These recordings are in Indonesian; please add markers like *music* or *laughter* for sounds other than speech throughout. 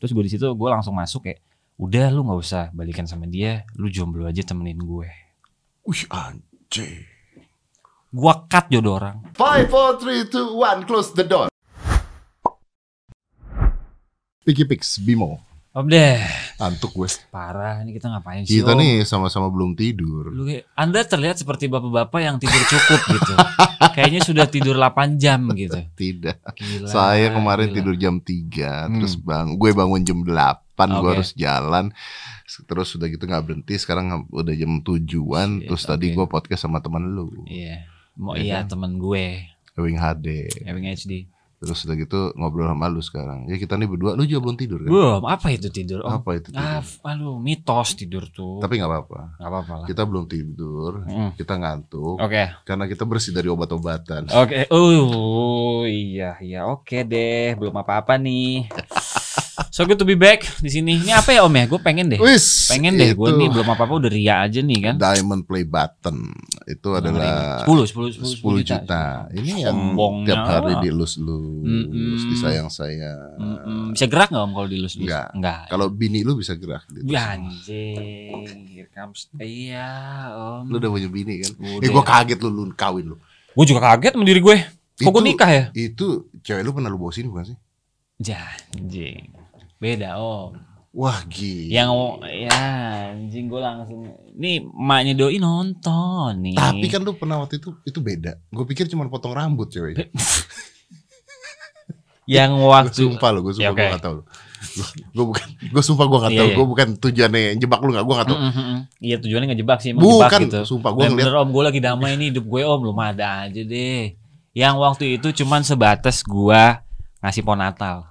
terus gue di situ gue langsung masuk kayak udah lu nggak usah balikan sama dia lu jomblo aja temenin gue Wih anjing. gue cut jodoh orang Five, four, three, two, one, close the door. Piki Pix, Bimo. Om deh Antuk gue. parah ini kita ngapain sih Kita Om? nih sama-sama belum tidur. Lu anda terlihat seperti bapak-bapak yang tidur cukup gitu *laughs* kayaknya sudah tidur 8 jam gitu *laughs* Tidak. Gila, Saya kemarin gila. tidur jam 3 Hmm. terus bang, gue bangun jam 8 gue Oke. harus jalan. Terus udah gitu nggak berhenti, sekarang udah jam tujuan. Terus tadi oke. gue podcast sama teman lu, iya mau Iya iya kan? temen gue Ewing HD. Ewing HD Terus udah gitu ngobrol sama lu sekarang. Ya kita nih berdua, lu juga belum tidur kan? belum apa itu tidur om Apa itu tidur? ah f- aduh mitos tidur tuh Tapi nggak apa-apa. nggak apa-apa lah Kita belum tidur, Mm. kita ngantuk oke karena kita bersih dari obat-obatan. Oke, oh iya iya oke deh, belum apa-apa nih. So good to be back di sini. Ini apa ya Om ya? Gue pengen deh. Wis, Pengen deh gue nih belum apa-apa udah ria aja nih kan. Diamond Play Button itu adalah 10 10 10 juta. Ini yang Sombongnya. tiap hari dielus-lus, Mm-mm. disayang-sayang. Mm-mm. Bisa gerak nggak Om kalau dilus? Enggak. Enggak. Kalau bini lu bisa gerak gitu. Ya, anjing, here comes. Iya Om. Lu udah punya bini kan? Udah. Eh gua kaget lu, lu kawin lu. Gue juga kaget sama diri gue. Kok gue nikah ya? Itu cewek lu pernah lu bawa sini bukan sih? Janjing. Beda Om. Wah gila. Yang ya anjing gue langsung nih emaknya doi nonton nih. Tapi kan lu pernah waktu itu itu beda. Gue pikir cuma potong rambut cewek. *laughs* yang Gue waktu sumpah lu, gue sumpah Ya, oke. gue gak tau lu. Gue bukan, gue sumpah gue gak Iya, tau. iya. Gue bukan tujuannya jebak lu gak, gue gak tau. Mm, mm, mm. Iya tujuannya ngejebak sih emang jebak Bukan, gitu. sumpah gue ngeliat om gue lagi damai nih hidup gue om belum ada aja deh. Yang waktu itu cuman sebatas gua ngasih pohon Natal.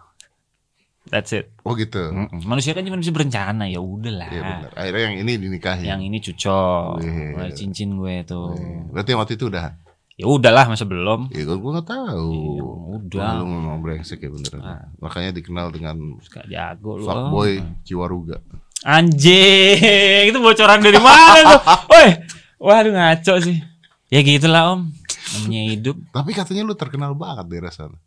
That's it. Oh gitu. Mm-mm. Manusia kan cuma bisa berencana ya udahlah. Iya benar. Akhirnya yang ini dinikahin. Yang ini cucok, Wih. Wah, cincin gue tuh. Eh, Berarti waktu itu udah. Ya udahlah masa belum. Ya gue gak tahu. Iya, udah. Lu memang brengsek ya beneran. Ah. Makanya dikenal dengan Gak jago lu. fuckboy Om. Ciwaruga. Anjing, itu bocoran dari mana tuh? *laughs* Woi, waduh ngaco sih. Ya gitulah om, namanya hidup. Tapi katanya lu terkenal banget daerah sana.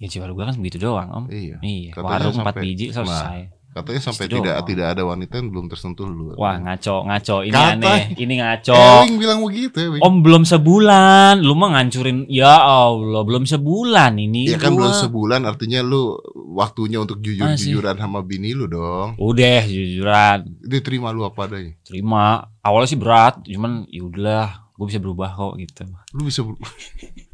Ya Ciwaru gua kan begitu doang om. Iya. Iya, Katanya warung sampai- biji selesai. Katanya sampai Itu tidak doang. tidak ada wanita yang belum tersentuh lu. Wah ngaco, ngaco. Ini Kata- aneh, ini ngaco. Ewing bilang begitu ya. Wing. Om belum sebulan, lu mah ngancurin. Ya Allah, belum sebulan ini. Ya kan gua. belum sebulan artinya lu waktunya untuk jujur-jujuran sama bini lu dong. Udah, jujuran, Dia terima lu apa adanya. terima. Awalnya sih berat, cuman ya udahlah, gue bisa berubah kok gitu. Lu bisa *laughs*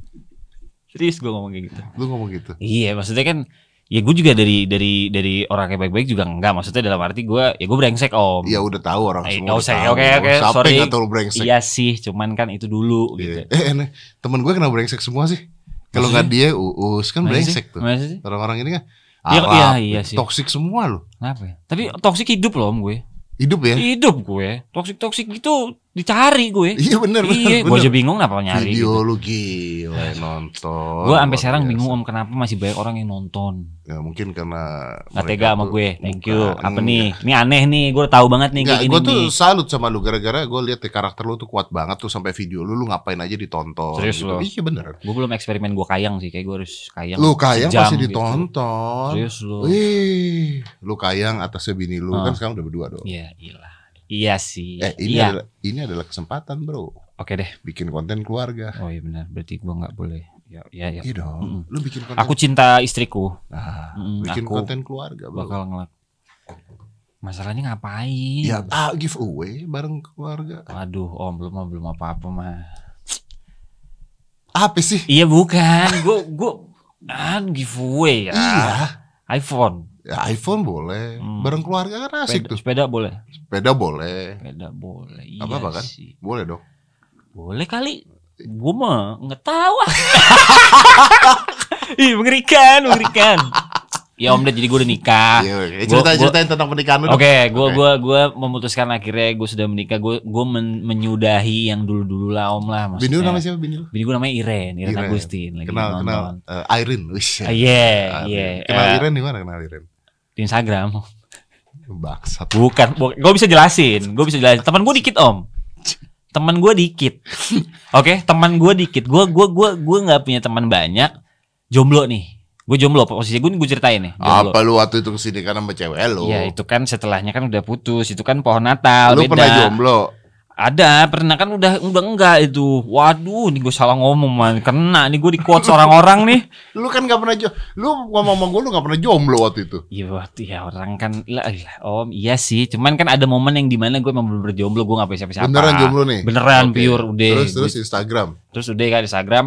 Serius gue ngomong kayak gitu. lu ngomong gitu. Iya, maksudnya kan ya gue juga dari dari dari orang kayak baik-baik juga enggak. Maksudnya dalam arti gue ya gue brengsek om. Ya udah tahu orang Eh, semua. usah, tahu. oke, oke, sorry. yang nggak tahu lu brengsek? Iya sih, cuman kan itu dulu Iya. gitu. *laughs* Eh aneh, temen gue kena brengsek semua sih. Kalau nggak dia uus kan Masa brengsek sih? tuh. Orang-orang ini kan Iya, Arab, iya, iya sih. toksik semua loh. Kenapa ya? Tapi toksik hidup loh om gue. Hidup ya? Hidup gue. Toksik-toksik gitu dicari gue. Iya bener bener. iya, gue bener. aja bingung kenapa nyari Video gitu. lu gila nonton. Gue sampai sekarang biasa. bingung om kenapa masih banyak orang yang nonton. Ya mungkin karena Gak tega sama gue. Thank you. Bukan. Apa nih? Ini aneh nih. Gue tahu banget nih kayak gini gue tuh nih. salut sama lu gara-gara gue lihat ya, karakter lu tuh kuat banget tuh sampai video lu lu ngapain aja ditonton. Serius gitu. lu? Iya bener. Gue belum eksperimen gue kayang sih. Kayak gue harus kayang. Lu kayang sejam pasti gitu. ditonton. Serius lu. Wih, lu kayang atasnya bini lu Ah. kan sekarang udah berdua dong. Iya, iyalah. Iya sih. Eh ini iya. adalah ini adalah kesempatan bro, Oke deh. bikin konten keluarga. Oh iya benar. Berarti gue nggak boleh. Ya, ya, ya. Iya dong, Mm-mm. lu bikin konten. Aku cinta istriku. nah, Mm, bikin aku konten keluarga bro. bakal ngelak. Masalahnya ngapain? Ya ah, giveaway bareng keluarga. Waduh, om belum belum apa-apa mah. Apa sih? Iya bukan. Gue gue ah giveaway ya. Iya, iPhone. Ya, iPhone boleh, Hmm. bareng keluarga kan asik Sepeda, tuh. sepeda boleh. Sepeda boleh, Sepeda boleh. Iya Apa-apa kan? sih. boleh dong. Boleh kali. Gue mah nggak tahu. ah. Ih mengerikan, mengerikan. ya om, Ded, jadi gue udah nikah. Iya. Gua- cerita gua- ceritain tentang pernikahan lu. Oke, gue gua gua memutuskan akhirnya gue sudah menikah. Gue gue men- menyudahi yang dulu dulu lah om lah. Bini lu maksudnya. namanya siapa bini lu? Bini gue namanya Iren, Iren, Iren. Agustin lagi Kenal nonton. kenal eh, Irene. Wih. Ah, Iya, Irene. iya. Kenal Eh, Irene di mana kenal Irene? Di Instagram. *laughs* Bangsat. Bukan, gue bisa jelasin. Gue bisa jelasin. Teman gue dikit om. *laughs* Teman gue dikit. Oke, teman gue dikit. Gue gue gue gue nggak punya teman banyak. Jomblo nih. Gue jomblo posisi gue gue ceritain nih. Jomblo. Apa lu waktu itu ke sini karena sama cewek lu? Iya itu kan setelahnya kan udah putus itu kan pohon Natal Lu beda. pernah jomblo? Ada pernah kan udah udah enggak itu. Waduh, nih gue salah ngomong man. Kena nih gue di quotes orang-orang nih. Lu kan gak pernah jomblo. Lu ngomong sama gue lu gak pernah jomblo waktu itu. Iya waktu ya orang kan lah, lah, Om iya sih. Cuman kan ada momen yang di mana gue emang bener jomblo gue gak punya siapa-siapa. Beneran jomblo nih? Beneran Oke. pure udah. Terus terus Instagram. Terus udah kan Instagram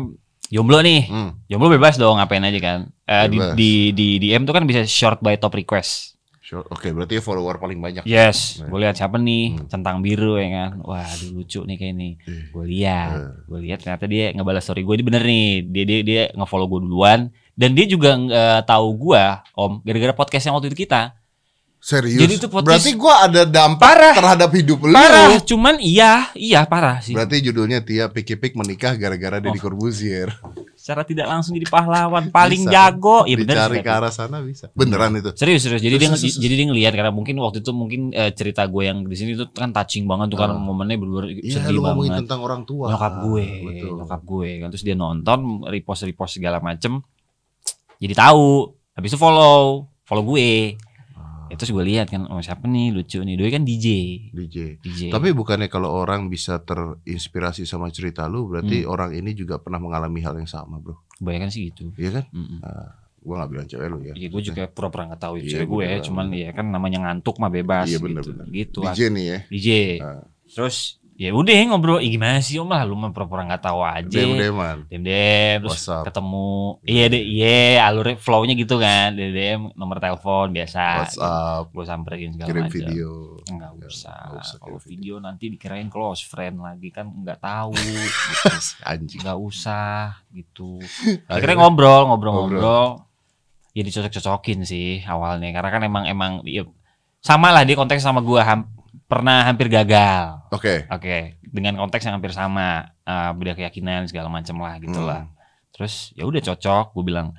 jomblo nih. Hmm. Jomblo bebas dong ngapain aja kan. Eh, di, di di DM tuh kan bisa short by top request. Sure. Oke, berarti follower paling banyak. Yes, Nah. gue lihat siapa nih Hmm. centang biru ya kan. Wah, aduh, lucu nih kayak ini. Gue lihat, Eh. gue lihat ternyata dia ngebalas story gue. Ini bener nih, dia dia dia ngefollow gue duluan. Dan dia juga nggak tahu gue, Om, gara-gara podcast yang waktu itu kita. Serius. Jadi itu podcast- Berarti gua ada dampak Parah. terhadap hidup lu. Parah, cuman iya, iya parah sih. Berarti judulnya Tia Piki-Pik menikah gara-gara Deddy Oh. Corbuzier. Secara tidak langsung jadi pahlawan paling Bisa. jago. Iya bener. Sih, ke arah sana bisa. Beneran itu. Serius serius. Jadi dia Terus, terus, terus. jadi dia ngelihat karena mungkin waktu itu mungkin eh, cerita gue yang di sini tuh kan touching banget tuh kan Ah. momennya bener Iya, sedih lu banget. tentang orang tua. Nyokap gue, Betul. nyokap gue kan terus dia nonton repost repost segala macem. Jadi tahu. Habis itu follow, follow gue. Ya, terus gue lihat kan, oh siapa nih lucu nih. Doi kan DJ. DJ. DJ. Tapi bukannya kalau orang bisa terinspirasi sama cerita lu, berarti Hmm. orang ini juga pernah mengalami hal yang sama, bro. kebanyakan sih gitu. Iya kan? Mm-mm. Gua nggak bilang cewek lu ya. Iya gue juga pura-pura nggak tahu itu Iya, cewek gue, bener. cuman ya kan namanya ngantuk mah bebas Iya, gitu. bener-bener. Gitu. DJ nih ya. DJ. Ah. Terus ya udah ngobrol, Ih, gimana sih om lah lu mah pura-pura nggak tahu aja. Dem-deman. Dem dem terus WhatsApp. ketemu. Iya deh, iya alurnya flownya gitu kan. Dem dem nomor telepon biasa. WhatsApp, Gue samperin segala kirim macam. video. Enggak Ya, usah. nggak usah Kalau video nanti dikirain close friend lagi kan nggak tahu. gitu. *laughs* Anjing. Nggak usah gitu. Akhirnya- *laughs* Akhirnya ngobrol, ngobrol-ngobrol. Ya dicocok-cocokin sih awalnya karena kan emang emang ya, sama lah dia konteks sama gua ham- pernah hampir gagal. Oke. Oke, dengan konteks yang hampir sama, eh, beda keyakinan segala macam lah gitu Hmm. lah. Terus ya udah cocok, gue bilang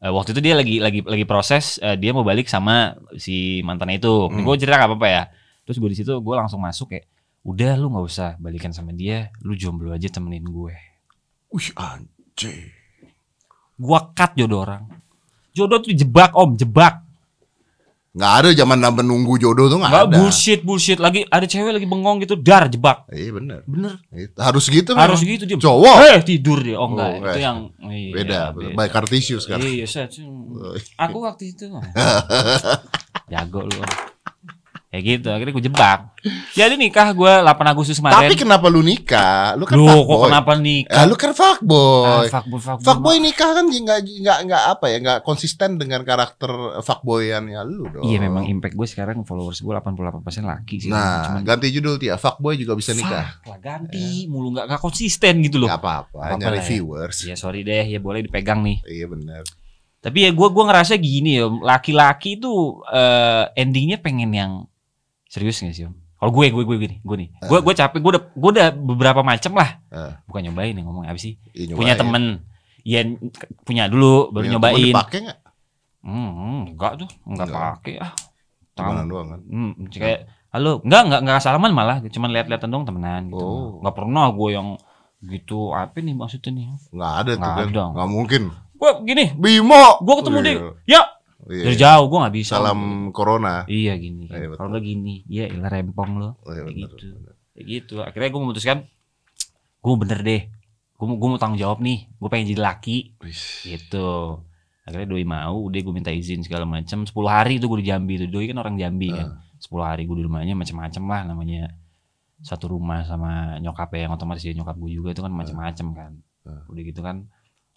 eh, waktu itu dia lagi lagi lagi proses eh, dia mau balik sama si mantannya itu. Hmm. Gue cerita gak apa-apa ya. Terus gue di situ gue langsung masuk kayak udah lu nggak usah balikan sama dia, lu jomblo aja temenin gue. Wih, anjing. Gua cut jodoh orang. Jodoh tuh jebak om, jebak. Nggak ada zaman menunggu jodoh tuh nggak ada. bullshit, bullshit. Lagi ada cewek lagi bengong gitu, dar jebak. Iya bener. Bener, Itu Harus gitu harus memang. gitu dia. Cowok. Eh tidur dia. Oh enggak, Oh, enggak. itu yang iya, Beda. By Cartesius kan. Iya, saya Aku waktu itu *laughs* jago lu. Ya gitu, akhirnya gue jebak. Jadi nikah gue 8 Agustus kemarin. Tapi kenapa lu nikah? Lu kan Lu kok fuckboy. kenapa nikah? Ah, lu kan Ah, fuckboy. fuckboy, fuckboy. Fuckboy nikah kan nggak nggak nggak apa ya nggak konsisten dengan karakter fuckboyannya lu dong. Iya memang impact gue sekarang followers gue 88% laki sih. Nah, Cuman ganti judul Tia. Fuckboy juga bisa nikah. fuck lah ganti mulu nggak nggak konsisten gitu loh. Gak apa-apa, nyari lah ya. viewers. Ya sorry deh, ya boleh dipegang nih. Iya benar. Tapi ya gue gua ngerasa gini ya, laki-laki itu eh, endingnya pengen yang serius gak sih om? Kalau gue, gue, gue gini, gue nih, gue, gue capek, gue udah, gue udah beberapa macam lah. Eh. Bukan nyobain nih ngomong apa sih? Iya, Punya temen, ya punya dulu, baru Punya temen nyobain. Dipakai nggak? Hmm, enggak tuh, enggak Enggak. pakai ah. Temenan doang kan. Hmm, kayak halo, enggak enggak enggak salaman malah, cuman lihat-lihatan dong temenan gitu. Oh. Enggak pernah gue yang gitu. Apa nih maksudnya nih? Nggak ada tuh kan. ada. Nggak mungkin. Gue gini, Bimo. gue ketemu Iya. dia, ya Iya. dari jauh gue nggak bisa. Salam corona. Iya gini. Iya, betul. Kalau lo gini, ya ilah rempong lo. Oh, iya, Kayak gitu. benar. Kayak gitu. Akhirnya gue memutuskan, gue bener deh. Gue mau, gue mau tanggung jawab nih. Gue pengen jadi laki. Wih. Gitu. Akhirnya doi mau, udah gue minta izin segala macam. 10 hari itu gue di Jambi itu. Doi kan orang Jambi kan. 10 hari gue di rumahnya macam-macam lah namanya. Satu rumah sama nyokap yang otomatis dia nyokap gue juga itu kan macam-macam kan. Ah. Udah gitu kan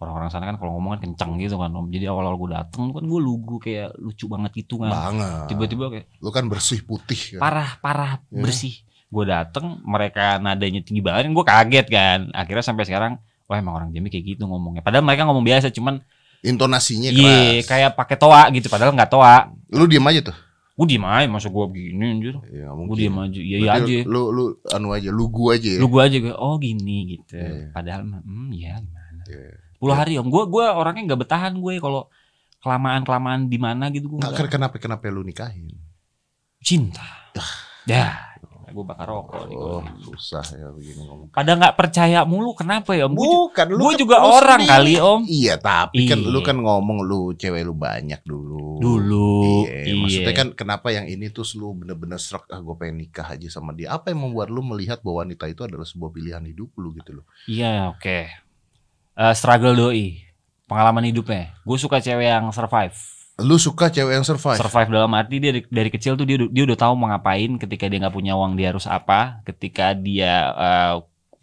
orang-orang sana kan kalau ngomong kan kenceng gitu kan om. Jadi awal-awal gue dateng kan gue lugu kayak lucu banget gitu kan. Banget. Tiba-tiba kayak lu kan bersih putih kan? parah parah yeah. bersih. Gue dateng mereka nadanya tinggi banget gue kaget kan. Akhirnya sampai sekarang wah emang orang Jambi kayak gitu ngomongnya. Padahal mereka ngomong biasa cuman intonasinya iya kayak pakai toa gitu padahal nggak toa. Lu diem aja tuh? Gue diem aja masuk gue begini anjir. Ya, gue diem aja iya iya aja. lu, lu anu aja lugu aja ya? lugu aja gue oh gini gitu. Yeah. padahal hmm ya gimana? Ya. Iya. 10 hari om. Gue gue orangnya nggak bertahan gue kalau kelamaan kelamaan di mana gitu gue. Nggak kenapa kenapa lu nikahin? Cinta. Ya. Oh. Gue bakar rokok oh, nih gue. Gitu. Susah ya begini ngomong. Pada nggak percaya mulu kenapa ya om? Bukan lu. Kan juga orang sendiri. kali om. Iya tapi Iye. kan lu iya. kan ngomong lu cewek lu banyak dulu. Dulu. Iya. Maksudnya iya. kan kenapa yang ini tuh lu bener-bener serak ah gue pengen nikah aja sama dia. Apa yang membuat lu melihat bahwa wanita itu adalah sebuah pilihan hidup lu gitu loh? Iya oke. Okay Eh, struggle doi, pengalaman hidupnya. Gue suka cewek yang survive. Lu suka cewek yang survive? Survive dalam arti dia dari, kecil tuh dia dia udah tahu mau ngapain. Ketika dia nggak punya uang dia harus apa. Ketika dia eh,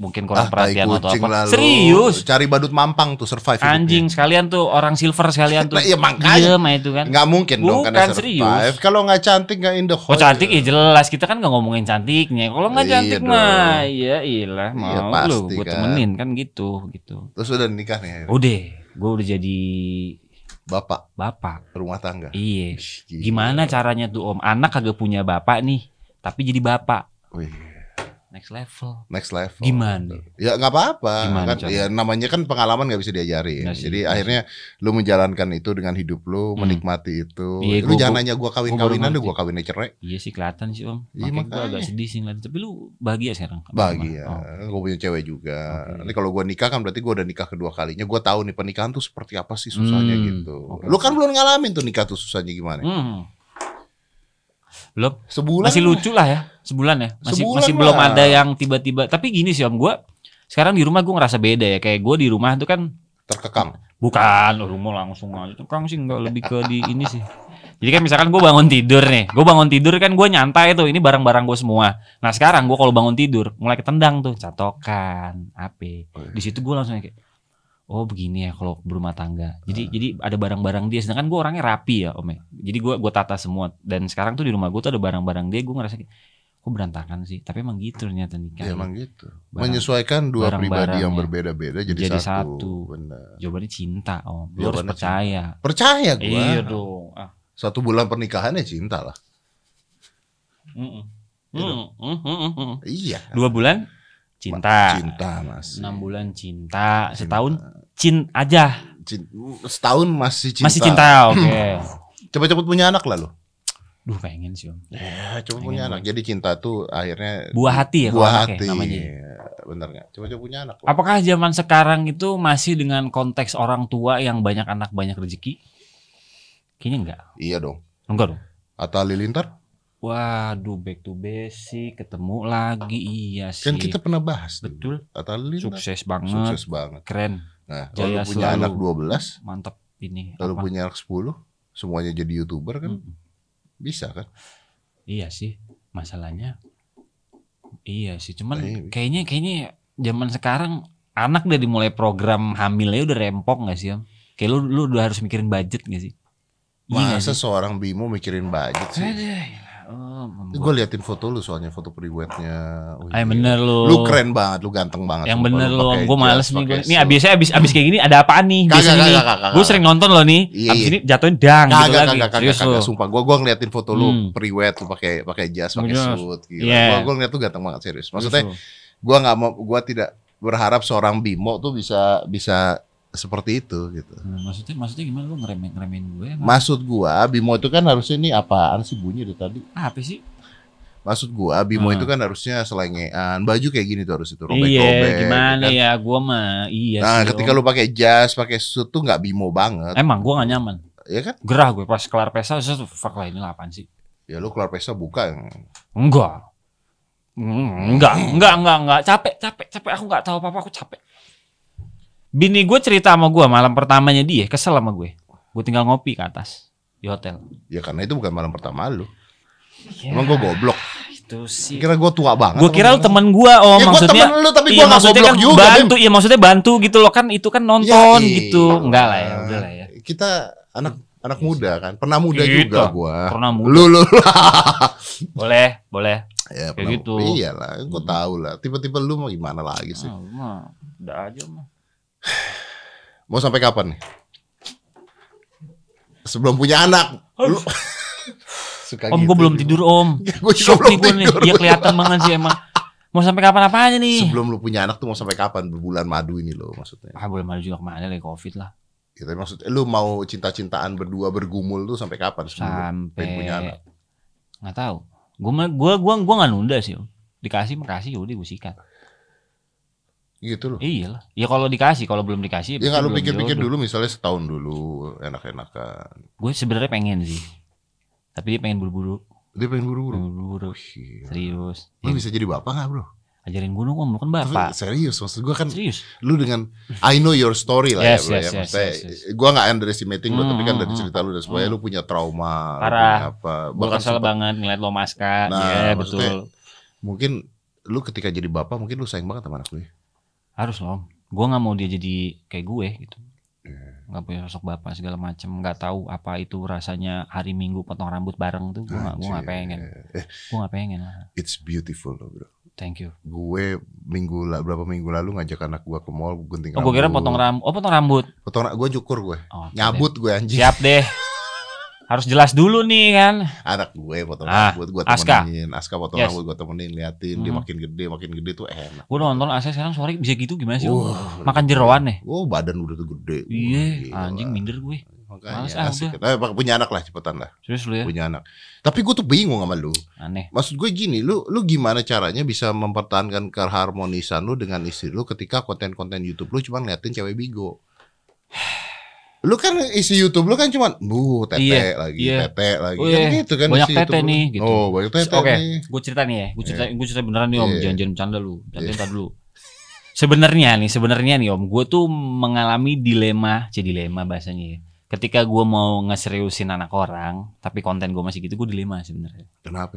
mungkin kurang Ah, perhatian atau apa. lah lu. Serius. Cari badut mampang tuh survive hidupnya. Anjing sekalian tuh orang silver sekalian tuh. Nah, *laughs* iya, makanya. Diem aja itu kan. Nggak mungkin dong kan Bukan, survive. serius. Kalau nggak cantik nggak in the Oh cantik ya jelas kita kan nggak ngomongin cantiknya. Kalau nggak Iya cantik dong. mah iya iyalah mau Iya, lu pasti gue kan. temenin kan gitu gitu. Terus udah nikah nih. Udah, gue udah jadi Bapak bapak. rumah tangga. Iya. Gimana caranya tuh om? Anak kagak punya bapak nih, tapi jadi bapak. Wih, Next level. next level. Gimana? Ya nggak apa-apa. Gimana Kan, ya namanya kan pengalaman nggak bisa diajarin. Nggak sih, Jadi akhirnya lu menjalankan itu dengan hidup lu, Hmm. menikmati itu. Iya, lu gua- jangan gua- nanya gua gua kawin-kawinan baru deh, gua kawinnya cerai. Iya sih kelihatan sih om. Iya, Makanya gue agak sedih sih. Tapi lu bahagia sekarang. Bahagia. Oh. Gue punya cewek juga. Oke. Nanti kalau gua nikah kan berarti gua udah nikah kedua kalinya. Gua tahu nih pernikahan tuh seperti apa sih susahnya Hmm, gitu. oke. Lu kan belum ngalamin tuh nikah tuh susahnya gimana? Hmm. Belum. Sebulan Masih lucu lah ya sebulan ya. Masih Sebulan masih belum lah. ada yang tiba-tiba. Tapi gini sih om, gue sekarang di rumah gue ngerasa beda ya. Kayak gue di rumah tuh kan terkekang. Bukan, oh, rumah langsung aja. Tukang sih enggak lebih ke di ini sih. Jadi kan misalkan gue bangun tidur nih, gue bangun tidur kan gue nyantai tuh, ini barang-barang gue semua. Nah sekarang gue kalau bangun tidur mulai ketendang tuh, catokan, apa? Oh, iya. Di situ gue langsung kayak, oh begini ya kalau berumah tangga. Jadi jadi ada barang-barang dia, sedangkan gue orangnya rapi ya om ya. Jadi gue gue tata semua. Dan sekarang tuh di rumah gue tuh ada barang-barang dia, gue ngerasa kok berantakan sih. Tapi emang gitu ternyata nikah. Ya, emang gitu. Barang- Menyesuaikan dua barang-barang pribadi yang ya. berbeda-beda jadi, Jadi satu. satu. Benar. Jawabannya cinta om, lu harus percaya. Percaya gua. Iya dong. Ah. Satu bulan pernikahannya cinta lah. Mm-mm. Iya dong. Mm-mm, mm-mm, mm-mm. Iya. Dua bulan cinta. Cinta masih. Enam bulan cinta. Cinta. Setahun cin aja. Cin- setahun masih cinta. Masih cinta. *clears throat* Oke. Cepet-cepet punya anak lah lo. Duh pengen sih om. Ya, coba Pengen punya anak. Jadi cinta tuh akhirnya Buah hati ya buah hati namanya. Bener nggak? Coba-coba punya anak. lo. Apakah zaman sekarang itu masih dengan konteks orang tua yang banyak anak banyak rezeki? Kayaknya enggak. Iya dong. Enggak dong. Atta Halilintar Waduh back to basic ketemu lagi iya sih. kan kita pernah bahas. betul Halilintar sukses banget sukses banget. keren Nah, Jaya kalau punya selalu. anak 12, mantap ini lalu apa? punya anak 10, semuanya jadi YouTuber kan Mm. bisa kan? Iya sih, masalahnya. Iya sih, cuman Nah, iya. kayaknya kayaknya zaman sekarang anak dari mulai program hamilnya udah rempong gak sih om? Kayak lu lu udah harus mikirin budget gak sih? Iya Masa sih? seorang Bimo mikirin budget sih? Aduh, om, Gue liatin foto lu soalnya foto priwetnya. Ay gila. bener lu. Lu keren banget, lu ganteng banget. Yang bener lu, gue males nih. Gua, nih abisnya abis abis kayak gini ada apaan nih? Kagak, Biasanya nih, kagak, kagak, gue sering nonton loh nih. Iya, abis iya. ini jatuhin dang gitu Kagak, lagi. kagak, kagak, Serius kagak, lu. sumpah. Gua gua ngeliatin foto lu Hmm. priwet, lu pakai pakai jas, pakai suit gitu. Iya. Gua gua ngeliat tuh ganteng banget serius. Maksudnya lu. gua nggak mau gua tidak berharap seorang Bimo tuh bisa bisa seperti itu gitu. Nah, maksudnya maksudnya gimana lu ngeremehin ngeremehin gue? emang? Maksud gua Bimo itu kan harusnya ini apaan sih bunyi dari tadi? apa sih? Maksud gua Bimo Hmm. itu kan harusnya selengean, baju kayak gini tuh harus itu Iya, robek-robek. gimana kan. ya? Gua mah iya Nah, sih, ketika Om. lu pakai jas, pakai suit tuh nggak Bimo banget, Emang gua gak nyaman. ya kan? Gerah gue pas kelar pesta fuck lah ini apaan sih? Ya lu keluar pesta buka yang Enggak. Mm, Enggak, enggak, enggak, enggak. Capek, capek, capek. Aku enggak tahu apa-apa, aku capek. Bini gue cerita sama gue malam pertamanya dia, kesel sama gue. Gue tinggal ngopi ke atas di hotel. ya karena itu bukan malam pertama lu. Ya, Emang gua goblok. itu sih. Kira gua tua banget. Gue kira lu temen gue, oh Ya, gua maksudnya. temen lu, tapi iya, gua nggak maksudnya goblok kan juga, bantu, iya maksudnya bantu gitu loh kan itu kan nonton Ya, gitu. iya. Enggak lah ya, udah lah ya. Kita anak anak muda kan, pernah muda Gitu. juga gua. Pernah muda. Lu lu. *laughs* Boleh, boleh. ya, Kayak pernah- gitu. Iyalah, gua tahu lah. Tiba-tiba lu mau gimana lagi sih? Ah, udah aja mah. Mau sampai kapan nih? Sebelum punya anak. Lu *laughs* suka Om gitu gue belum tidur om. *laughs* Juga Shock belum nih gue nih. Iya kelihatan banget sih emang. Mau sampai kapan apanya nih? Sebelum lu punya anak tuh mau sampai kapan? Berbulan madu ini loh maksudnya. Ah belum ada juga ke mana lagi covid lah. Gitu maksudnya lu mau cinta-cintaan berdua bergumul tuh sampai kapan sebelum pengen punya anak? Sampai nggak tahu. Gue gue gue gue nggak nunda sih om. dikasih makasih yaudah gue sikat. Gitu loh. Iya lah. Ya kalau dikasih, kalau belum dikasih Ya belum pikir-pikir dulu misalnya setahun dulu enak-enakan. Gue sebenarnya pengen sih. Tapi dia pengen buru-buru. Dia pengen buru-buru. Buru-buru. Gila. Serius. Lu Ya, bisa jadi bapak gak bro? ajarin gue dong om, lu kan Tapi bapak. serius maksud gue kan Serius. lu dengan I know your story lah Yes, ya bro yes, ya. yes, Maksudnya yes, yes. gue gak underestimating lo tapi kan Hmm, dari hmm, cerita lu dan semuanya hmm. lu punya trauma, Parah. punya apa. Gue Bahkan kesel sempat- banget ngeliat lo maska. Nah, ya betul. mungkin lu ketika jadi bapak mungkin lu sayang banget sama anak lu ya. Harus loh. Gue nggak mau dia jadi kayak gue gitu. Iya. Nggak punya sosok bapak segala macem. Nggak tahu apa itu rasanya hari minggu potong rambut bareng tuh. Gue nggak gue nggak pengen. Eh, Gue nggak pengen lah. it's beautiful loh bro. Thank you. Gue minggu la- berapa minggu lalu ngajak anak gue ke mall gunting Oh gue kira potong rambut. Oh potong rambut. Potong gue cukur gue. Oh, Nyabut gue anjing. Siap deh. *laughs* Harus jelas dulu nih kan. Anak gue potong Ah, rambut gue Aska. temenin. Aska potong Yes. rambut gue temenin liatin dia Mhm. makin gede makin gede tuh enak. Gue nonton Asa sekarang sore bisa gitu gimana sih? Wah, Makan jeroan nih. Oh badan udah tuh gede. Iya, anjing minder gue. Makanya Males ah, asik. Eh, punya anak lah cepetan lah Serius lu ya? punya anak. Tapi gue tuh bingung sama lu. Aneh. Maksud gue gini, lu lu gimana caranya bisa mempertahankan keharmonisan lu dengan istri lu ketika konten-konten YouTube lu cuma ngeliatin cewek bigo. Lu kan isi YouTube lu kan cuma bu tete Iya, lagi, iya. tete lagi. Oh, kan iya. gitu kan Banyak isi tete YouTube lu. nih, gitu. Oh, banyak tete Oke, nih. gue cerita nih ya. Gue cerita, gue cerita beneran nih om. Iya. Jangan-jangan bercanda lu. Jangan ntar dulu. Sebenarnya nih, sebenarnya nih om, gue tuh mengalami dilema, jadi dilema bahasanya ya. Ketika gue mau ngeseriusin anak orang, tapi konten gue masih gitu, gue dilema sebenarnya. Kenapa?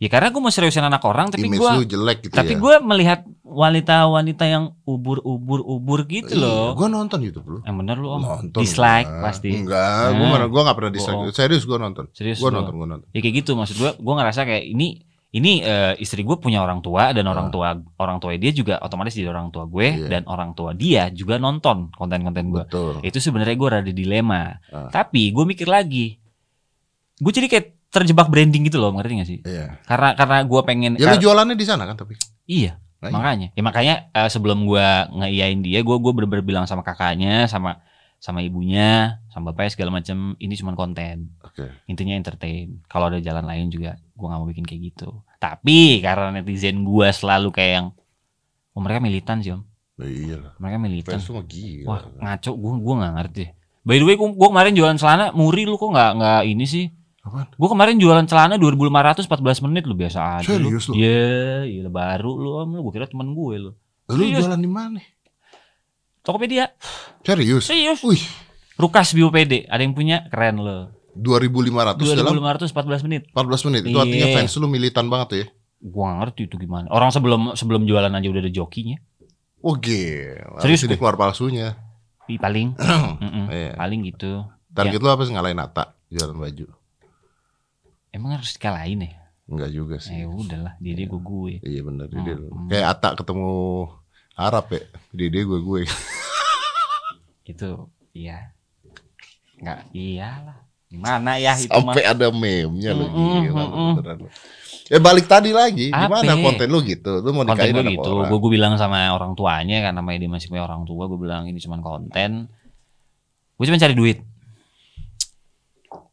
Ya karena gue mau seriusin anak orang, tapi gue jelek gitu tapi ya. gue melihat wanita-wanita yang ubur-ubur-ubur gitu loh. Gue nonton YouTube lu. Yang bener lu om. Nonton. Dislike gua. pasti. Enggak, gue Nah. mana gue gak pernah dislike. Bohong. Serius gue nonton. Serius Gue nonton, gue nonton. Ya kayak gitu maksud gue, gue ngerasa kayak ini ini eh, istri gue punya orang tua dan orang Ah. tua orang tua dia juga otomatis jadi orang tua gue Iya. dan orang tua dia juga nonton konten-konten gue. Betul. Itu sebenarnya gue rada dilema. Ah. Tapi gue mikir lagi, gue jadi kayak terjebak branding gitu loh, ngerti gak sih? Iya. Karena karena gue pengen Ya lu kar- jualannya di sana kan tapi. iya Nah, makanya ya makanya eh, sebelum gue ngeiyain dia gue gue bener-bener bilang sama kakaknya sama sama ibunya sama bapaknya segala macam ini cuma konten Oke. intinya entertain kalau ada jalan lain juga gue nggak mau bikin kayak gitu tapi karena netizen gue selalu kayak yang oh mereka militan sih om Nah, iya lah. mereka militan gila. wah ngaco gue gue nggak ngerti by the way gue kemarin jualan celana muri lu kok nggak nggak ini sih Apaan? gue kemarin jualan celana 2500 14 menit lu biasa aja Serius lu? Iya, iya baru lu om lu gue kira temen gue lu Lu Serius. jualan di mana? Tokopedia Serius? serius Wih, Rukas BioPD ada yang punya keren lo 2500 dalam 2500 14 menit 14 menit. Itu artinya Iya. fans lu militan banget ya. gua ngerti itu gimana orang sebelum sebelum jualan aja udah ada jokinya Oh gila. Serius, gue? keluar palsunya. Ih, paling *clears throat* Mm-mm, Iya. paling gitu Target lu apa sih ngalahin Ata jualan baju? Emang harus dikalahin ya Enggak juga sih. eh udahlah dia dia gue gue Iya Hmm, dia. hmm. Kayak Ata ketemu Arab ya. Dia gue gue. *laughs* itu iya nggak iyalah gimana ya itu mah Sampai ada meme-nya lu Mm-mm, gila beneran. Ya balik tadi lagi, Apa? gimana konten lu gitu? Lu mau konten nikahin anak gitu gue gue bilang sama orang tuanya kan namanya dia masih punya orang tua gue bilang ini cuma konten gue cuma cari duit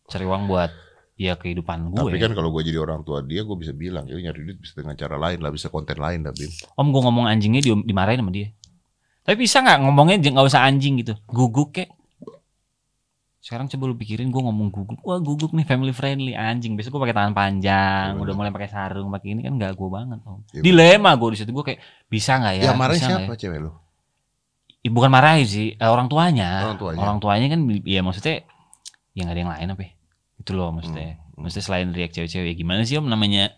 cari uang buat ya kehidupan gue. Tapi kan kalau gue jadi orang tua dia, gue bisa bilang, ya nyari duit bisa dengan cara lain lah, bisa konten lain lah, Bim. om gue ngomong anjingnya dia dimarahin sama dia. Tapi bisa nggak ngomongnya nggak usah anjing gitu? Guguk kek. Sekarang coba lu pikirin gue ngomong guguk. Wah guguk nih family friendly anjing. Besok gue pakai tangan panjang Iya, udah mulai pakai sarung pakai ini kan nggak gue banget om. Iya, dilema gue di situ gue kayak bisa nggak ya? Ya, marahin siapa cewek lu? ya? bukan marahin sih eh, orang tuanya. Orang tuanya. tuanya kan ya maksudnya ya nggak ada yang lain apa ya? Itu loh maksudnya. Hmm, maksudnya selain react cewek-cewek ya gimana sih om? Namanya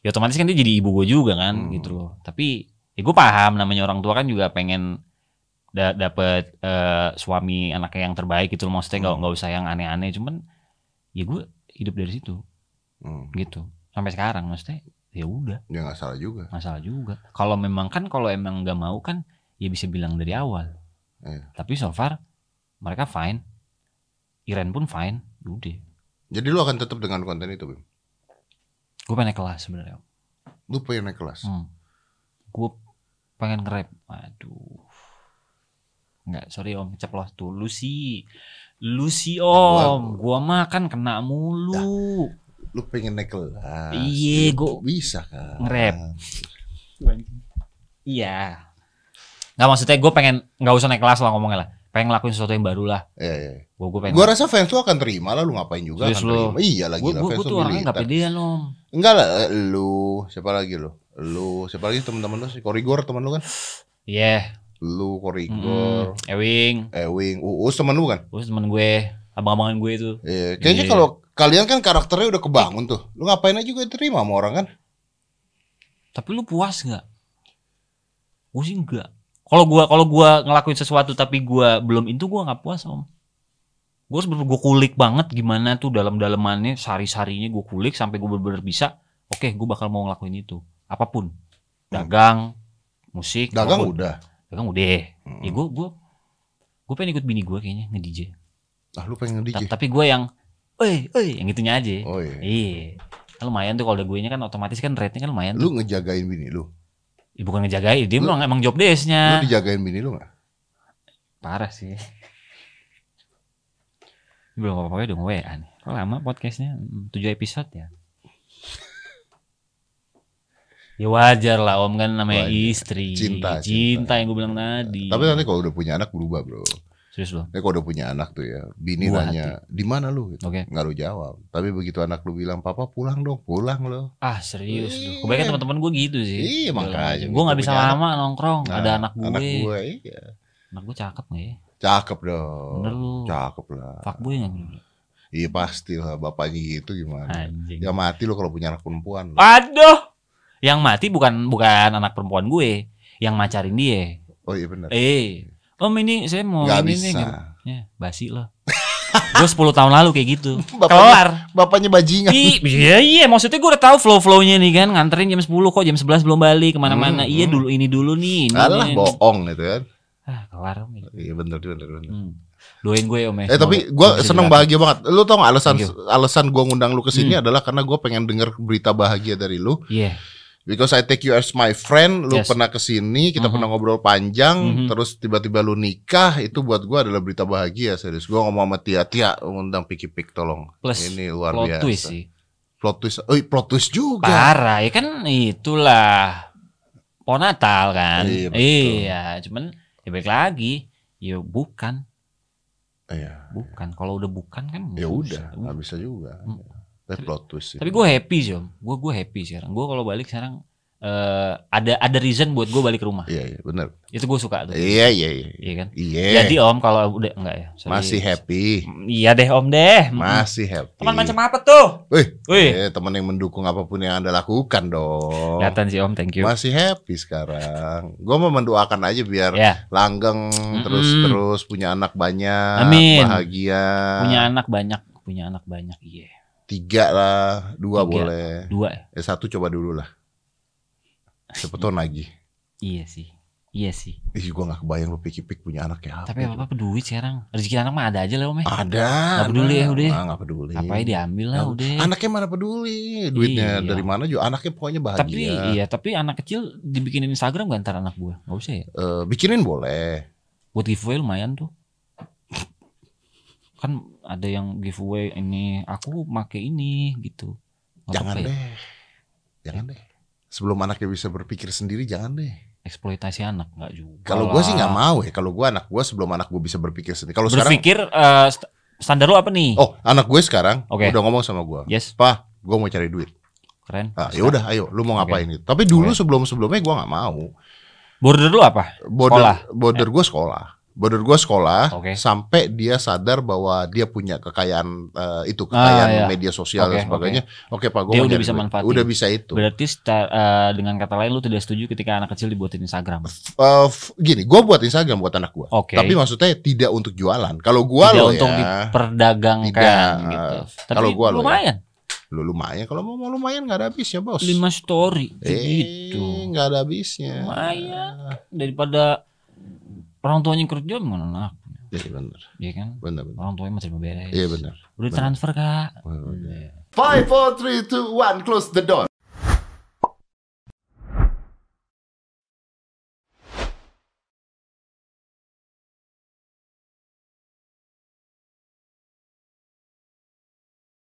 ya otomatis kan dia jadi ibu gue juga kan Hmm. gitu loh. Tapi ya gue paham namanya orang tua kan juga pengen da dapet eh, suami anaknya yang terbaik gitu loh maksudnya nggak Hmm. nggak usah yang aneh-aneh. Cuman ya gue hidup dari situ. Hmm. gitu. Sampai sekarang maksudnya ya udah. Ya nggak salah juga. masalah juga. Kalau memang kan kalau emang nggak mau kan ya bisa bilang dari awal. Iya. tapi so far mereka fine. Iren pun fine. Udah Jadi lu akan tetap dengan konten itu, Bim? gue pengen naik kelas sebenarnya Lu pengen naik kelas? hmm. gue pengen nge-rap aduh nggak sorry om ceplos dulu sih lu sih om gua mah kan kena mulu lu pengen naik kelas. Iya, Ya, gua bisa kan. nge-rap. Iya. Nggak maksudnya gue pengen nggak usah naik kelas lah ngomongnya lah. Pengen ngelakuin sesuatu yang baru lah. Iya, iya. Gue gue pengen. Gua rasa fans lu akan terima lah lu ngapain juga Serius akan lu? terima. Iya lagi gue lah gue fans gue lu tuh orangnya nggak militan. pedean om. Enggak lah, lu siapa lagi lu? Lu siapa lagi teman-teman lu sih? Korigor teman lu kan? Iya. Lu Mm-mm. Korigor, Ewing. Ewing, Uus teman lu kan? Terus temen gue, abang-abangan gue itu. Iya, kayaknya Iya. kalau kalian kan karakternya udah kebangun tuh. Lu ngapain aja juga terima sama orang kan? Tapi lu puas nggak? Gue sih enggak. Kalau gua kalau gua ngelakuin sesuatu tapi gua belum itu gua nggak puas om. Gue sebenernya gue kulik banget gimana tuh dalam-dalamannya sari-sarinya gue kulik sampai gue bener-bener bisa. Oke, gue bakal mau ngelakuin itu. Apa pun. Dagang, musik, Dagang apa pun. udah. dagang udah. Hmm. Ya gue gue gue pengen ikut bini gue kayaknya nge DJ. Ah, lu pengen DJ? Tapi gue yang, eh, eh, yang gitunya aja. Oh iya. Iya. Kan lumayan tuh kalau ada gue nya kan otomatis kan rate-nya kan lumayan. Tuh. Lu ngejagain bini lu? Ya, bukan ngejagain, dia Lu- emang emang job Lu desk-nya. dijagain bini lu gak? Parah sih. Belum apa-apa udah WA nih. Kok lama podcastnya? Hmm, Tujuh episode ya. Ya wajar lah om kan namanya Wajar. istri. Cinta, Cinta, cinta. yang gue bilang tadi. Tapi nanti kalau udah punya anak berubah bro. Serius loh. Nanti kalau udah punya anak tuh ya, bini Buah nanya, di mana lu? Gitu. Oke. Nggak lu jawab. Tapi begitu anak lu bilang, papa pulang dong, pulang lo. Ah serius Iya. loh. Kebanyakan teman-teman gue gitu sih. Iya, makanya. Gue nggak bisa lama nongkrong. Nah, Ada anak gue. Anak gue, iya. Anak gue cakep gak ya? Cakep dong. Bener lu. Cakep lah. Fuckboy gak bener? Iya pasti lah, bapaknya gitu gimana. Anjing. Ya mati lo kalau punya anak perempuan. lo. Aduh. Yang mati bukan bukan anak perempuan gue, yang macarin dia. Oh iya benar. Eh, Om ini saya mau Nggak ini bisa. nih. gitu. Ya, basi loh. *laughs* gue 10 tahun lalu kayak gitu. Bapaknya- Kelar. Bapaknya bajingan. Iya iya maksudnya gue udah tahu flow-flownya nih kan nganterin jam 10 kok jam 11 belum balik ke mana-mana. Hmm, iya hmm. dulu ini dulu nih. Ini, Alah ini. bohong gitu kan. Ah, kelar om. Iya bener bener bener. Hmm. Doain gue om ya. Eh tapi gue bisa seneng dilatih. bahagia banget. Lu tau gak alasan Thank alasan gue ngundang lu ke sini Hmm. adalah karena gue pengen denger berita bahagia dari lu. Iya. Because I take you as my friend. Lu Yes. pernah ke sini, kita Mhm. pernah ngobrol panjang, Mhm. terus tiba-tiba lu nikah. Itu buat gue adalah berita bahagia serius. Gue ngomong sama Tia, Tia ngundang Piki Pik tolong. Plus Ini luar plot biasa. twist sih. Plot twist. Oh, plot twist juga. Parah ya kan itulah pohon Natal kan. Iya, betul. Iya, cuman ya balik lagi. Ya bukan, Iya. bukan. Kalau udah bukan kan Ya udah, nggak bisa juga. Hmm. Tapi plot twist. sih. Tapi gue happy sih om. Gue gue happy sekarang. Gue kalau balik sekarang eh ada ada reason buat gue balik ke rumah. Iya, iya, bener. Itu gue suka tuh. Iya, iya, iya. Iya kan. Iya. Jadi om kalau udah enggak ya. sorry. masih happy. Iya deh om deh. Masih happy. Teman macam apa tuh? Wih, Wih. eh, teman yang mendukung apa pun yang Anda lakukan dong. Kelihatan sih om. Thank you. Masih happy sekarang. Gue mau mendoakan aja biar Ya. langgeng terus terus punya anak banyak, Amin. bahagia. Punya anak banyak. Punya anak banyak. Iya. Tiga lah, dua Tiga. boleh. Dua ya. Eh satu coba dulu lah. Siapa lagi. Iya sih. Iya sih. Ih, gue gak kebayang lu pikir-pikir punya anak kayak apa. Tapi apa peduli sekarang. Rezeki anak mah ada aja lah om ya. Ada. Nggak peduli ya, udah. Ah, nggak peduli. Apa ya diambil lah udah. Anaknya mana peduli. Duitnya Iya. dari mana juga. Anaknya pokoknya bahagia. Tapi iya, tapi anak kecil dibikinin Instagram gak ntar anak gue? Gak usah ya. Eh, bikinin boleh. Buat giveaway lumayan tuh. Kan ada yang giveaway ini aku make ini gitu. Nggak Jangan ya. deh. Jangan deh. Sebelum anaknya bisa berpikir sendiri, jangan deh. Eksploitasi anak nggak juga. Kalau gue sih nggak mau ya. Kalau gue anak gue sebelum anak gue bisa berpikir sendiri. Kalau sekarang, Berpikir st- standar lu apa nih? oh anak gue sekarang Oke. udah ngomong sama gue, Yes, Pak, gue mau cari duit. keren. Ah, ya udah, ayo, lu mau ngapain itu? Tapi dulu sebelum sebelumnya gue nggak mau. Border lu apa? Border, Sekolah. border gue sekolah. Border gue sekolah Oke. sampai dia sadar bahwa dia punya kekayaan eh, itu kekayaan Ah, iya. media sosial Oke, dan sebagainya. Oke, Pak, gue Dia mau udah bisa duit. manfaatin. Udah bisa itu. Berarti eh, dengan kata lain lu tidak setuju ketika anak kecil dibuatin Instagram. F- gini, gue buat Instagram buat anak gue. Oke. Tapi maksudnya tidak untuk jualan. Kalau gue Tidak loh untuk ya, diperdagangkan Tidak. gitu. Tapi Kalau gua lo ya. lumayan. lu lumayan. Kalau mau mau lumayan nggak ada habisnya bos. 5 story eh, gitu. nggak ada habisnya. Lumayan. Daripada orang tuanya kerja mana anak. Iya benar, Iya kan? benar, benar. Orang tuanya masih beres. Iya benar. Udah Benar. transfer kak. Benar. Iya. Five, four, three, two, one, close the door.